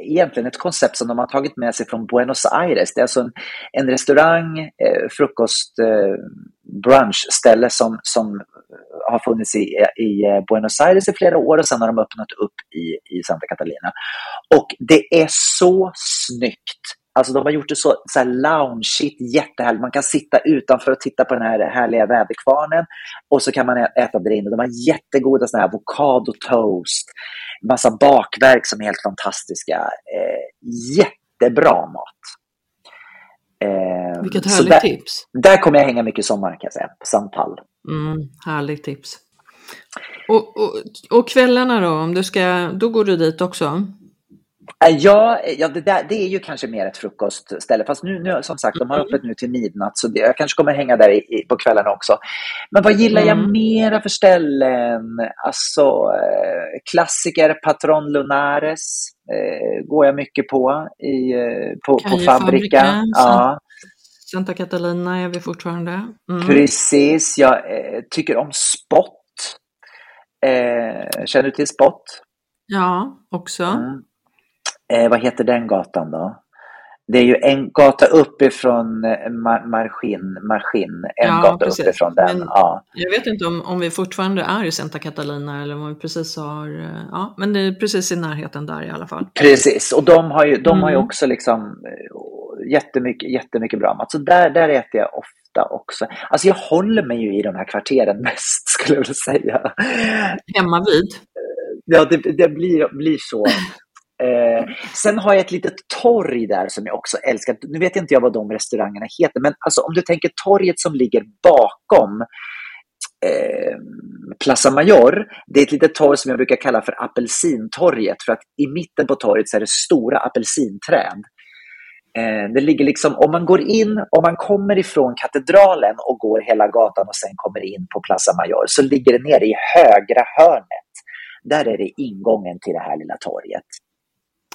egentligen ett koncept som de har tagit med sig från Buenos Aires. Det är alltså en, en restaurang, eh, frukost, eh, brunchställe som, som har funnits i, i eh, Buenos Aires i flera år och sen har de öppnat upp i, i Santa Catalina. Och det är så snyggt. Alltså de har gjort det så, så här loungeigt, jättehärligt. Man kan sitta utanför och titta på den här härliga väderkvarnen och så kan man äta där inne. De har jättegoda såna här avokado toast, massa bakverk som är helt fantastiska. Eh, jättebra mat. Eh, Vilket härligt där, tips. Där kommer jag hänga mycket sommar kan jag säga, på Santal. Mm, härligt tips. Och, och, och kvällarna då, om du ska, då går du dit också? Äh, ja, ja det, där, det är ju kanske mer ett frukostställe. Fast nu, nu som sagt, de har mm. öppet nu till midnatt så det, jag kanske kommer hänga där i, i, på kvällarna också. Men vad gillar jag mm. mera för ställen? Alltså, eh, klassiker, Patron Lunares eh, går jag mycket på i, eh, på, på Fabrika. Ja. Santa Catalina är vi fortfarande. Mm. Precis, jag eh, tycker om Spot. Eh, känner du till Spot? Ja, också. Mm eh, vad heter den gatan då? Det är ju en gata uppifrån eh, Mar Margin, Margin en ja, gata precis. uppifrån den. Men ja. Jag vet inte om, om vi fortfarande är i Santa Catalina eller om vi precis har, eh, ja, men det är precis i närheten där i alla fall. Precis, och de har ju, de mm. har ju mm. också liksom eh, jättemycket, jättemycket bra mat. Så där, där äter jag ofta också. Alltså jag håller mig ju i de här kvarteren mest skulle jag vilja säga. Hemma vid? Ja, det, det blir, blir så. Eh, sen har jag ett litet torg där som jag också älskar. Nu vet inte jag vad de restaurangerna heter, men alltså, om du tänker torget som ligger bakom eh, Plaza Mayor, det är ett litet torg som jag brukar kalla för apelsintorget, för att i mitten på torget så är det stora apelsinträd. Eh, det ligger liksom, om man går in, om man kommer ifrån katedralen och går hela gatan och sen kommer in på Plaza Mayor, så ligger det nere i högra hörnet. Där är det ingången till det här lilla torget.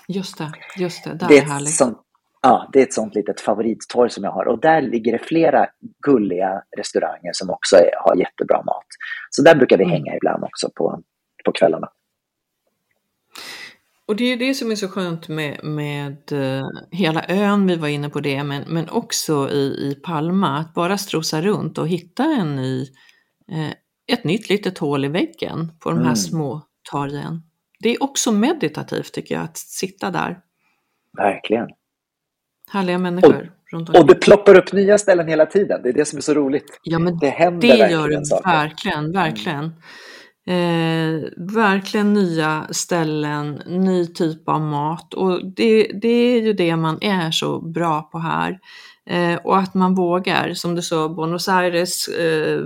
Just det, just det, där det är härligt. Sånt, ja, det är ett sånt litet favorittorg som jag har och där ligger det flera gulliga restauranger som också är, har jättebra mat. Så där brukar vi Mm. hänga ibland också på, på kvällarna. Och det är ju det som är så skönt med, med eh, hela ön, vi var inne på det, men, men också i, i Palma, att bara strosa runt och hitta en ny, eh, ett nytt litet hål i väggen på de här Mm. små torgen. Det är också meditativt tycker jag, att sitta där. Verkligen. Härliga människor runt Och det ploppar upp nya ställen hela tiden. Det är det som är så roligt. Ja, men Det händer Det verkligen gör det saker. verkligen, verkligen. Eh, verkligen nya ställen, ny typ av mat och det, det är ju det man är så bra på här. Eh, och att man vågar, som du sa, Buenos Aires eh,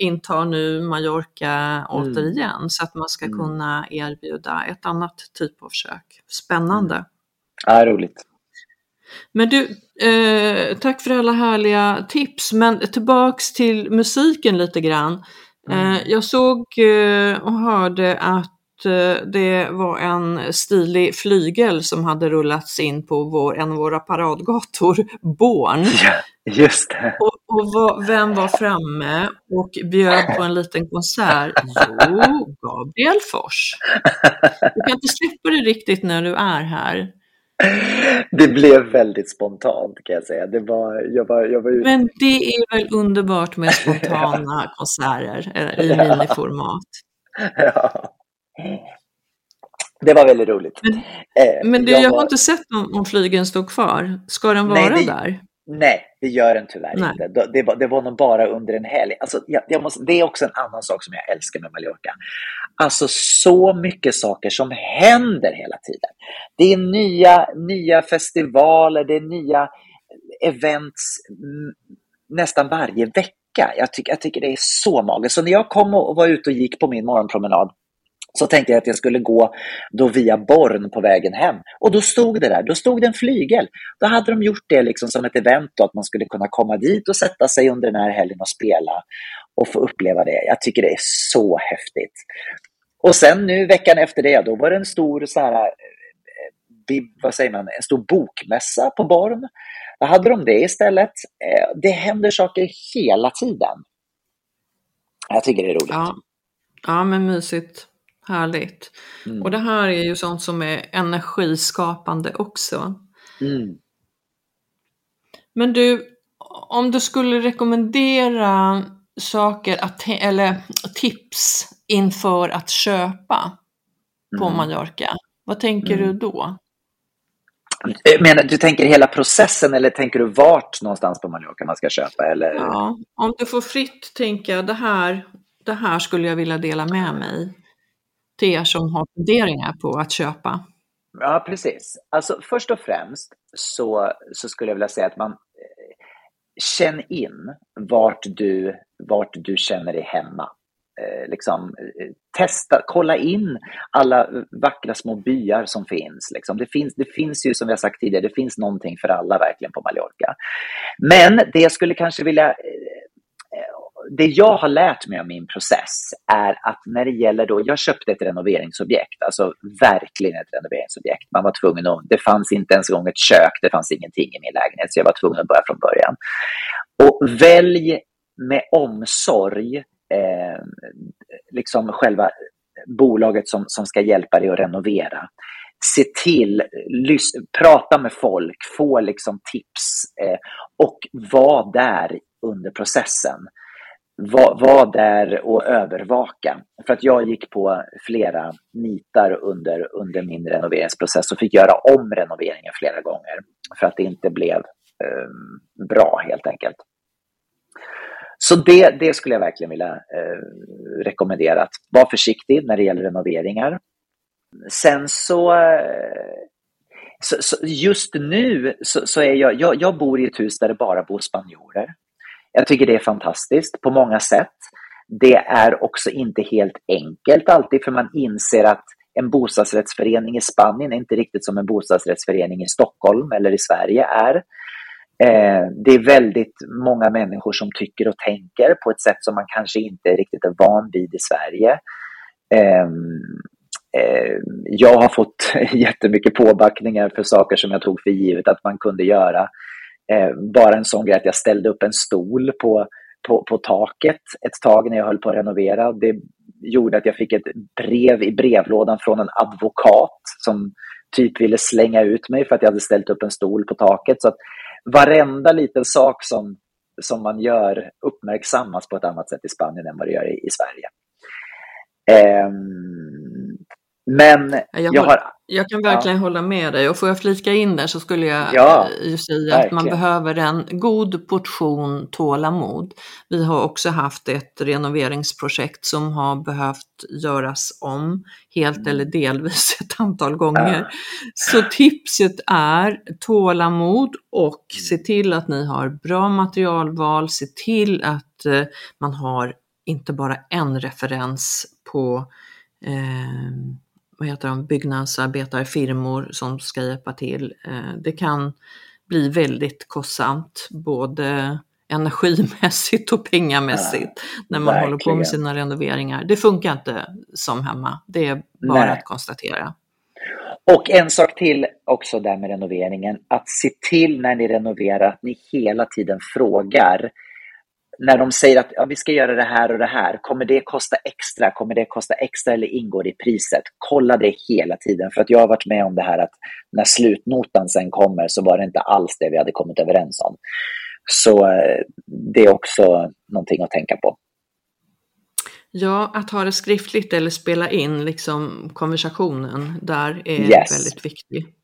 intar nu Mallorca återigen så att man ska Mm. kunna erbjuda ett annat typ av kök. Spännande. Ja, roligt. Men du, eh, tack för alla härliga tips. Men tillbaks till musiken lite grann. Mm. Eh, jag såg eh, och hörde att det var en stilig flygel som hade rullats in på vår, en av våra paradgator, Born. Ja, just det. Och, och vad, vem var framme och bjöd på en liten konsert? Jo, Gabriel Fors. Du kan inte släppa det riktigt när du är här. Det blev väldigt spontant kan jag säga. Det var, jag var, jag var ute. Men det är väl underbart med spontana konserter eller i Ja. miniformat. Ja. Det var väldigt roligt. Men- Eh, Men du, jag var- har inte sett om, om flygen står kvar. Ska den Nej, vara det- där? Nej, det gör den tyvärr Nej. inte. Det- Det var, det var nog bara under en helg. Alltså, jag, jag måste, det är också en annan sak som jag älskar med Mallorca. Alltså så mycket saker som händer hela tiden. Det är nya, nya festivaler, det är nya events nästan varje vecka. Jag, tycker jag tycker det är så magiskt. Så när jag kom och var ute och gick på min morgonpromenad så tänkte jag att jag skulle gå då via Born på vägen hem. Och då stod det där, då stod det en flygel. Då hade de gjort det liksom som ett event då, att man skulle kunna komma dit och sätta sig under den här helgen och spela och få uppleva det. Jag tycker det är så häftigt. Och sen nu veckan efter det, då var det en stor så här, eh, vad säger man, en stor bokmässa på Born. Då hade de det istället. Eh, det händer saker hela tiden. Jag tycker det är roligt. Ja. ja, men mysigt. Härligt. Mm. Och det här är ju sånt som är energiskapande också. Mm. Men du, om du skulle rekommendera saker att, eller tips inför att köpa på Mm. Mallorca, vad tänker Mm. du då? Eh, Menar, du tänker hela processen eller tänker du vart någonstans på Mallorca man ska köpa? Eller? Ja, om du får fritt tänka det här, det här skulle jag vilja dela med mig till er som har funderingar på att köpa. Ja, precis. Alltså, först och främst så, så skulle jag vilja säga att man eh, känn in vart du, vart du känner dig hemma. Eh, liksom, eh, testa, kolla in alla vackra små byar som finns. Liksom. Det, finns det finns ju, som vi har sagt tidigare, det finns någonting för alla verkligen på Mallorca. Men det jag skulle kanske vilja eh, det jag har lärt mig av min process är att när det gäller då, jag köpte ett renoveringsobjekt, alltså verkligen ett renoveringsobjekt. Man var tvungen att, det fanns inte ens en gång ett kök, det fanns ingenting i min lägenhet, så jag var tvungen att börja från början. Och välj med omsorg eh, liksom själva bolaget som, som ska hjälpa dig att renovera. Se till, lys, prata med folk, få liksom tips eh, och var där under processen var, var där och övervaka. För att jag gick på flera nitar under, under min renoveringsprocess och fick göra om renoveringen flera gånger för att det inte blev eh, bra helt enkelt. Så det, det skulle jag verkligen vilja eh, rekommendera. Att var försiktig när det gäller renoveringar. Sen så, eh, så, så just nu så, så, är jag, jag, jag bor i ett hus där det bara bor spanjorer. Jag tycker det är fantastiskt på många sätt. Det är också inte helt enkelt alltid för man inser att en bostadsrättsförening i Spanien är inte riktigt som en bostadsrättsförening i Stockholm eller i Sverige är. Eh, det är väldigt många människor som tycker och tänker på ett sätt som man kanske inte riktigt är van vid i Sverige. Ehm, eh, jag har fått jättemycket påbackningar för saker som jag tog för givet att man kunde göra. Eh, bara en sån grej att jag ställde upp en stol på, på, på taket ett tag när jag höll på att renovera. Det gjorde att jag fick ett brev i brevlådan från en advokat som typ ville slänga ut mig för att jag hade ställt upp en stol på taket. Så att varenda liten sak som, som man gör uppmärksammas på ett annat sätt i Spanien än vad det gör i, i Sverige. Um, men jag, jag, har, jag kan verkligen ja. hålla med dig och får jag flika in där så skulle jag ja, ju säga verkligen. att man behöver en god portion tålamod. Vi har också haft ett renoveringsprojekt som har behövt göras om helt mm. eller delvis ett antal gånger. Ja. Så tipset är tålamod och mm. se till att ni har bra materialval, se till att eh, man har inte bara en referens på eh, vad heter de, byggnadsarbetarfirmor som ska hjälpa till. Eh, det kan bli väldigt kostsamt, både energimässigt och pengamässigt ja, när man verkligen. håller på med sina renoveringar. Det funkar inte som hemma, det är bara Nej. att konstatera. Och en sak till också där med renoveringen, att se till när ni renoverar att ni hela tiden frågar när de säger att ja, vi ska göra det här och det här, kommer det kosta extra? Kommer det kosta extra eller ingår det i priset? Kolla det hela tiden, för att jag har varit med om det här att när slutnotan sen kommer så var det inte alls det vi hade kommit överens om. Så eh, det är också någonting att tänka på. Ja, att ha det skriftligt eller spela in liksom konversationen där är yes. väldigt viktigt.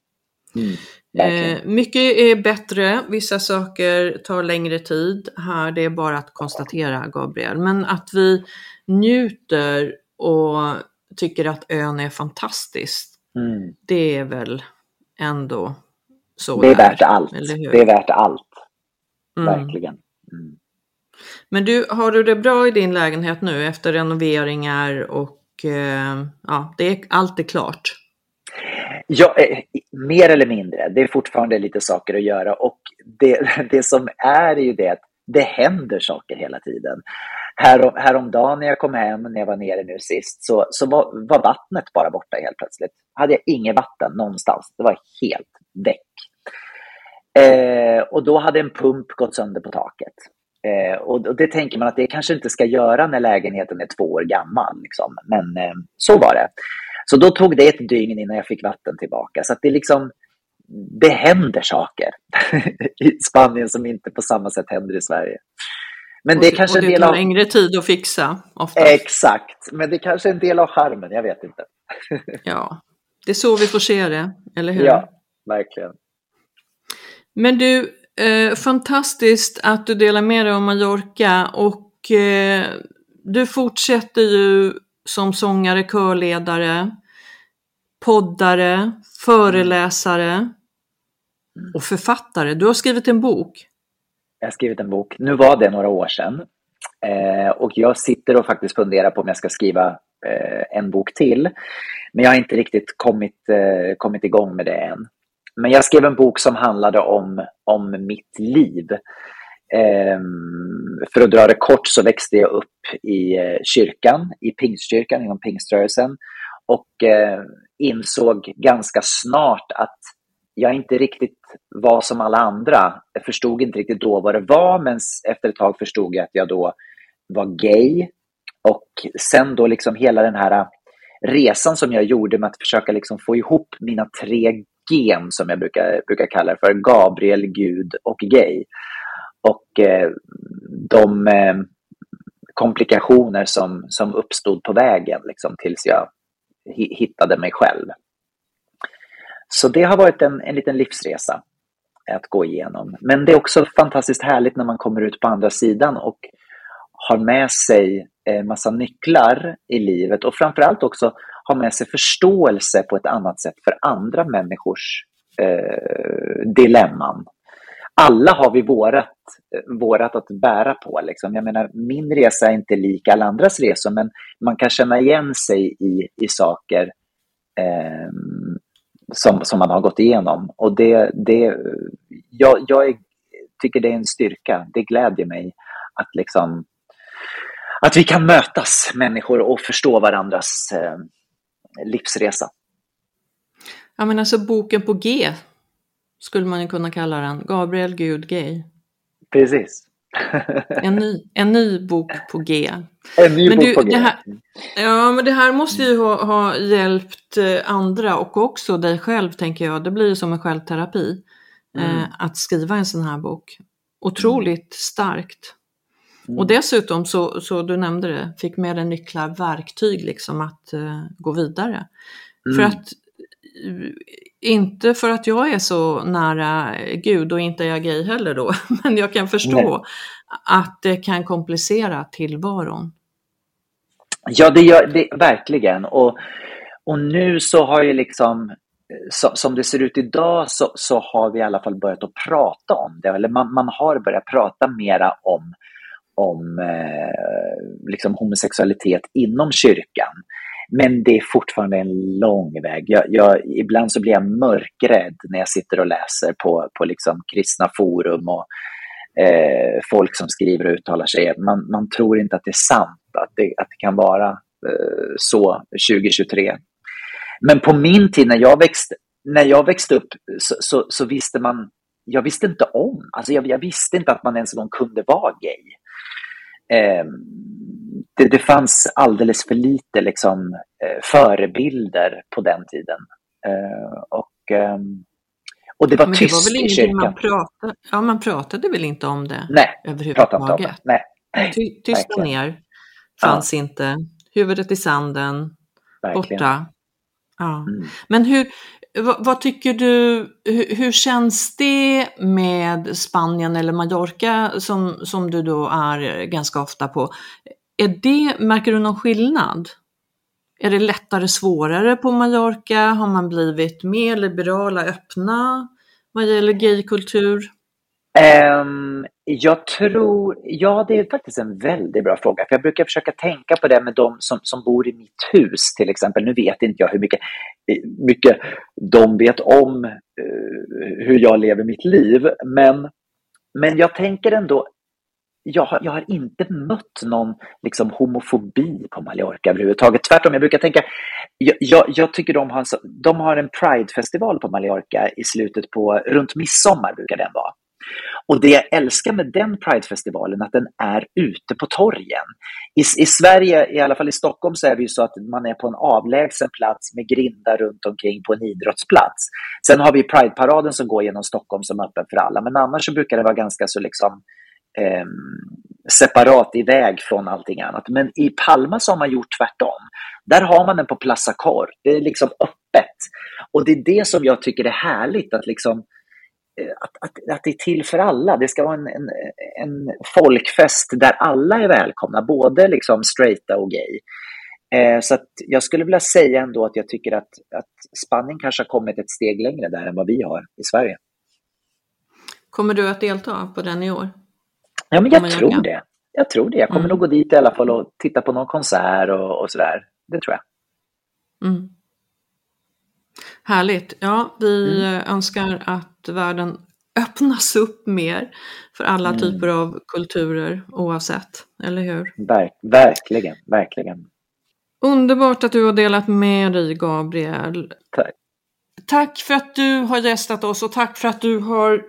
Mm. Eh, mycket är bättre, vissa saker tar längre tid. Här det är bara att konstatera, Gabriel. Men att vi njuter och tycker att ön är fantastisk, mm. det är väl ändå så Det är värt allt. Det är värt allt. Mm. Verkligen. Mm. Men du, har du det bra i din lägenhet nu efter renoveringar och eh, ja, det är, allt är klart? Ja, mer eller mindre. Det är fortfarande lite saker att göra och det, det som är ju det att det händer saker hela tiden. Härom, häromdagen när jag kom hem, när jag var nere nu sist, så, så var, var vattnet bara borta helt plötsligt. Hade jag inget vatten någonstans. Det var helt väck. Eh, och då hade en pump gått sönder på taket. Eh, och, och, det tänker man att det kanske inte ska göra när lägenheten är två år gammal. Liksom. Men eh, så var det. Så då tog det ett dygn innan jag fick vatten tillbaka. Så det liksom, det händer saker i Spanien som inte på samma sätt händer i Sverige. Men det, och, kanske och det tar av... längre tid att fixa. Oftast. Exakt, men det kanske är en del av charmen, jag vet inte. ja, det är så vi får se det, eller hur? Ja, verkligen. Men du, eh, fantastiskt att du delar med dig om Mallorca och eh, du fortsätter ju som sångare, körledare, poddare, föreläsare och författare. Du har skrivit en bok. Jag har skrivit en bok. Nu var det några år sedan. Eh, och jag sitter och faktiskt funderar på om jag ska skriva eh, en bok till. Men jag har inte riktigt kommit, eh, kommit igång med det än. Men jag skrev en bok som handlade om, om mitt liv. Ehm, för att dra det kort så växte jag upp i eh, kyrkan, i pingstkyrkan inom pingströrelsen och eh, insåg ganska snart att jag inte riktigt var som alla andra. Jag förstod inte riktigt då vad det var, men efter ett tag förstod jag att jag då var gay. Och sen då liksom hela den här eh, resan som jag gjorde med att försöka liksom få ihop mina tre gen som jag brukar, brukar kalla det för, Gabriel, Gud och gay. Och eh, de eh, komplikationer som, som uppstod på vägen liksom, tills jag hittade mig själv. Så det har varit en, en liten livsresa att gå igenom. Men det är också fantastiskt härligt när man kommer ut på andra sidan och har med sig eh, massa nycklar i livet och framförallt också har med sig förståelse på ett annat sätt för andra människors eh, dilemman. Alla har vi vårat, Eh, vårat att bära på. Liksom. Jag menar, min resa är inte lik alla andras resor, men man kan känna igen sig i, i saker eh, som, som man har gått igenom. Och det, det, jag, jag är, tycker det är en styrka. Det glädjer mig att, liksom, att vi kan mötas, människor, och förstå varandras eh, livsresa. Ja, men alltså boken på G skulle man ju kunna kalla den. Gabriel Gud Gay. Precis. en, ny, en ny bok på G. En ny men bok du, på G. Här, ja, men det här måste ju ha, ha, hjälpt eh, andra och också dig själv, tänker jag. Det blir ju som en självterapi mm. eh, att skriva en sån här bok. Otroligt mm. starkt. Mm. Och dessutom så, så, du nämnde det, fick med dig nycklar, verktyg liksom att uh, gå vidare. För mm. att inte för att jag är så nära Gud och inte är jag gay heller då, men jag kan förstå Nej. att det kan komplicera tillvaron. Ja, det gör det verkligen. Och, och nu så har ju liksom, så, som det ser ut idag så, så har vi i alla fall börjat att prata om det, eller man, man har börjat prata mera om, om eh, liksom homosexualitet inom kyrkan. Men det är fortfarande en lång väg. Jag, jag, ibland så blir jag mörkrädd när jag sitter och läser på, på liksom kristna forum och eh, folk som skriver och uttalar sig. Man, man tror inte att det är sant, att det, att det kan vara eh, så 2023. Men på min tid när jag växte, när jag växte upp så, så, så visste man, jag visste inte om, alltså jag, jag, visste inte att man ens en gång kunde vara gay. Eh, det, det fanns alldeles för lite liksom, eh, förebilder på den tiden. Eh, och, eh, och det var Men tyst det var väl i kyrkan. Man pratade, ja, man pratade väl inte om det Nej, överhuvudtaget? Nej. Ty, tysta ner fanns ja. inte. Huvudet i sanden, Verkligen. borta. Ja. Mm. Men hur, vad, vad, tycker du, hur, hur, känns det med Spanien eller Mallorca som, som du då är ganska ofta på? Är det, märker du någon skillnad? Är det lättare, svårare på Mallorca? Har man blivit mer liberala, öppna vad gäller gaykultur? Um, jag tror, ja det är faktiskt en väldigt bra fråga. För Jag brukar försöka tänka på det med de som, som bor i mitt hus till exempel. Nu vet inte jag hur mycket, mycket de vet om uh, hur jag lever mitt liv. Men, men jag tänker ändå, jag har, jag har inte mött någon liksom, homofobi på Mallorca överhuvudtaget. Tvärtom, jag brukar tänka, jag, jag, jag tycker de har, de har en Pride-festival på Mallorca i slutet på, runt midsommar brukar den vara. Och det jag älskar med den Pride-festivalen att den är ute på torgen. I, I Sverige, i alla fall i Stockholm, så är det ju så att man är på en avlägsen plats med grindar runt omkring på en idrottsplats. Sen har vi Pride-paraden som går genom Stockholm som är öppen för alla, men annars så brukar det vara ganska så liksom eh, separat iväg från allting annat. Men i Palma så har man gjort tvärtom. Där har man den på Plaza Cor. Det är liksom öppet. Och det är det som jag tycker är härligt, att, liksom, att, att, att det är till för alla. Det ska vara en, en, en folkfest där alla är välkomna, både liksom straighta och gay. Eh, så jag skulle vilja säga ändå att jag tycker att, att Spanien kanske har kommit ett steg längre där än vad vi har i Sverige. Kommer du att delta på den i år? Ja, men jag tror det. Jag tror det. Jag kommer mm. nog gå dit i alla fall och titta på någon konsert och, och sådär. Det tror jag. Mm. Härligt. Ja, vi mm. önskar att världen öppnas upp mer för alla mm. typer av kulturer oavsett, eller hur? Verk, verkligen, verkligen. Underbart att du har delat med dig, Gabriel. Tack. Tack för att du har gästat oss och tack för att du har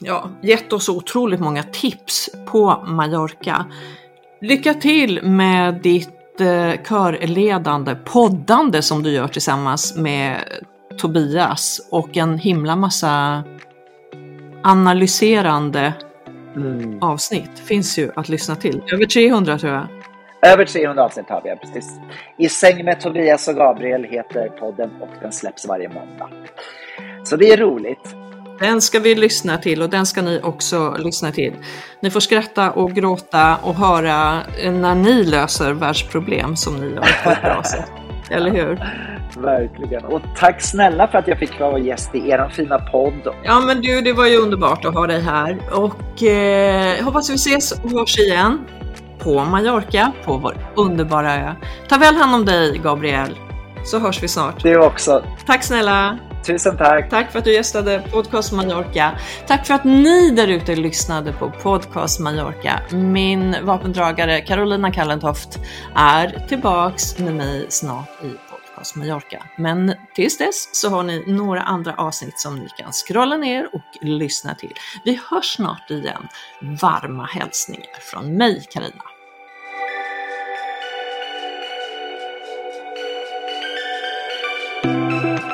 ja, gett oss otroligt många tips på Mallorca. Lycka till med ditt eh, körledande, poddande som du gör tillsammans med Tobias och en himla massa analyserande mm. avsnitt finns ju att lyssna till. Över 300 tror jag. Över 300 avsnitt har vi, precis. I säng med Tobias och Gabriel heter podden och den släpps varje måndag. Så det är roligt. Den ska vi lyssna till och den ska ni också lyssna till. Ni får skratta och gråta och höra när ni löser världsproblem som ni gör på ett bra sätt. Eller hur? Verkligen. Och tack snälla för att jag fick vara gäst i er fina podd. Ja men du, det var ju underbart att ha dig här och eh, hoppas vi ses och hörs igen på Mallorca, på vår underbara ö. Ta väl hand om dig Gabriel, så hörs vi snart. Du också. Tack snälla. Tusen tack. Tack för att du gästade Podcast Mallorca. Tack för att ni där ute lyssnade på Podcast Mallorca. Min vapendragare Carolina Kallentoft är tillbaks med mig snart i Podcast Mallorca. Men tills dess så har ni några andra avsnitt som ni kan scrolla ner och lyssna till. Vi hörs snart igen. Varma hälsningar från mig, Karina. you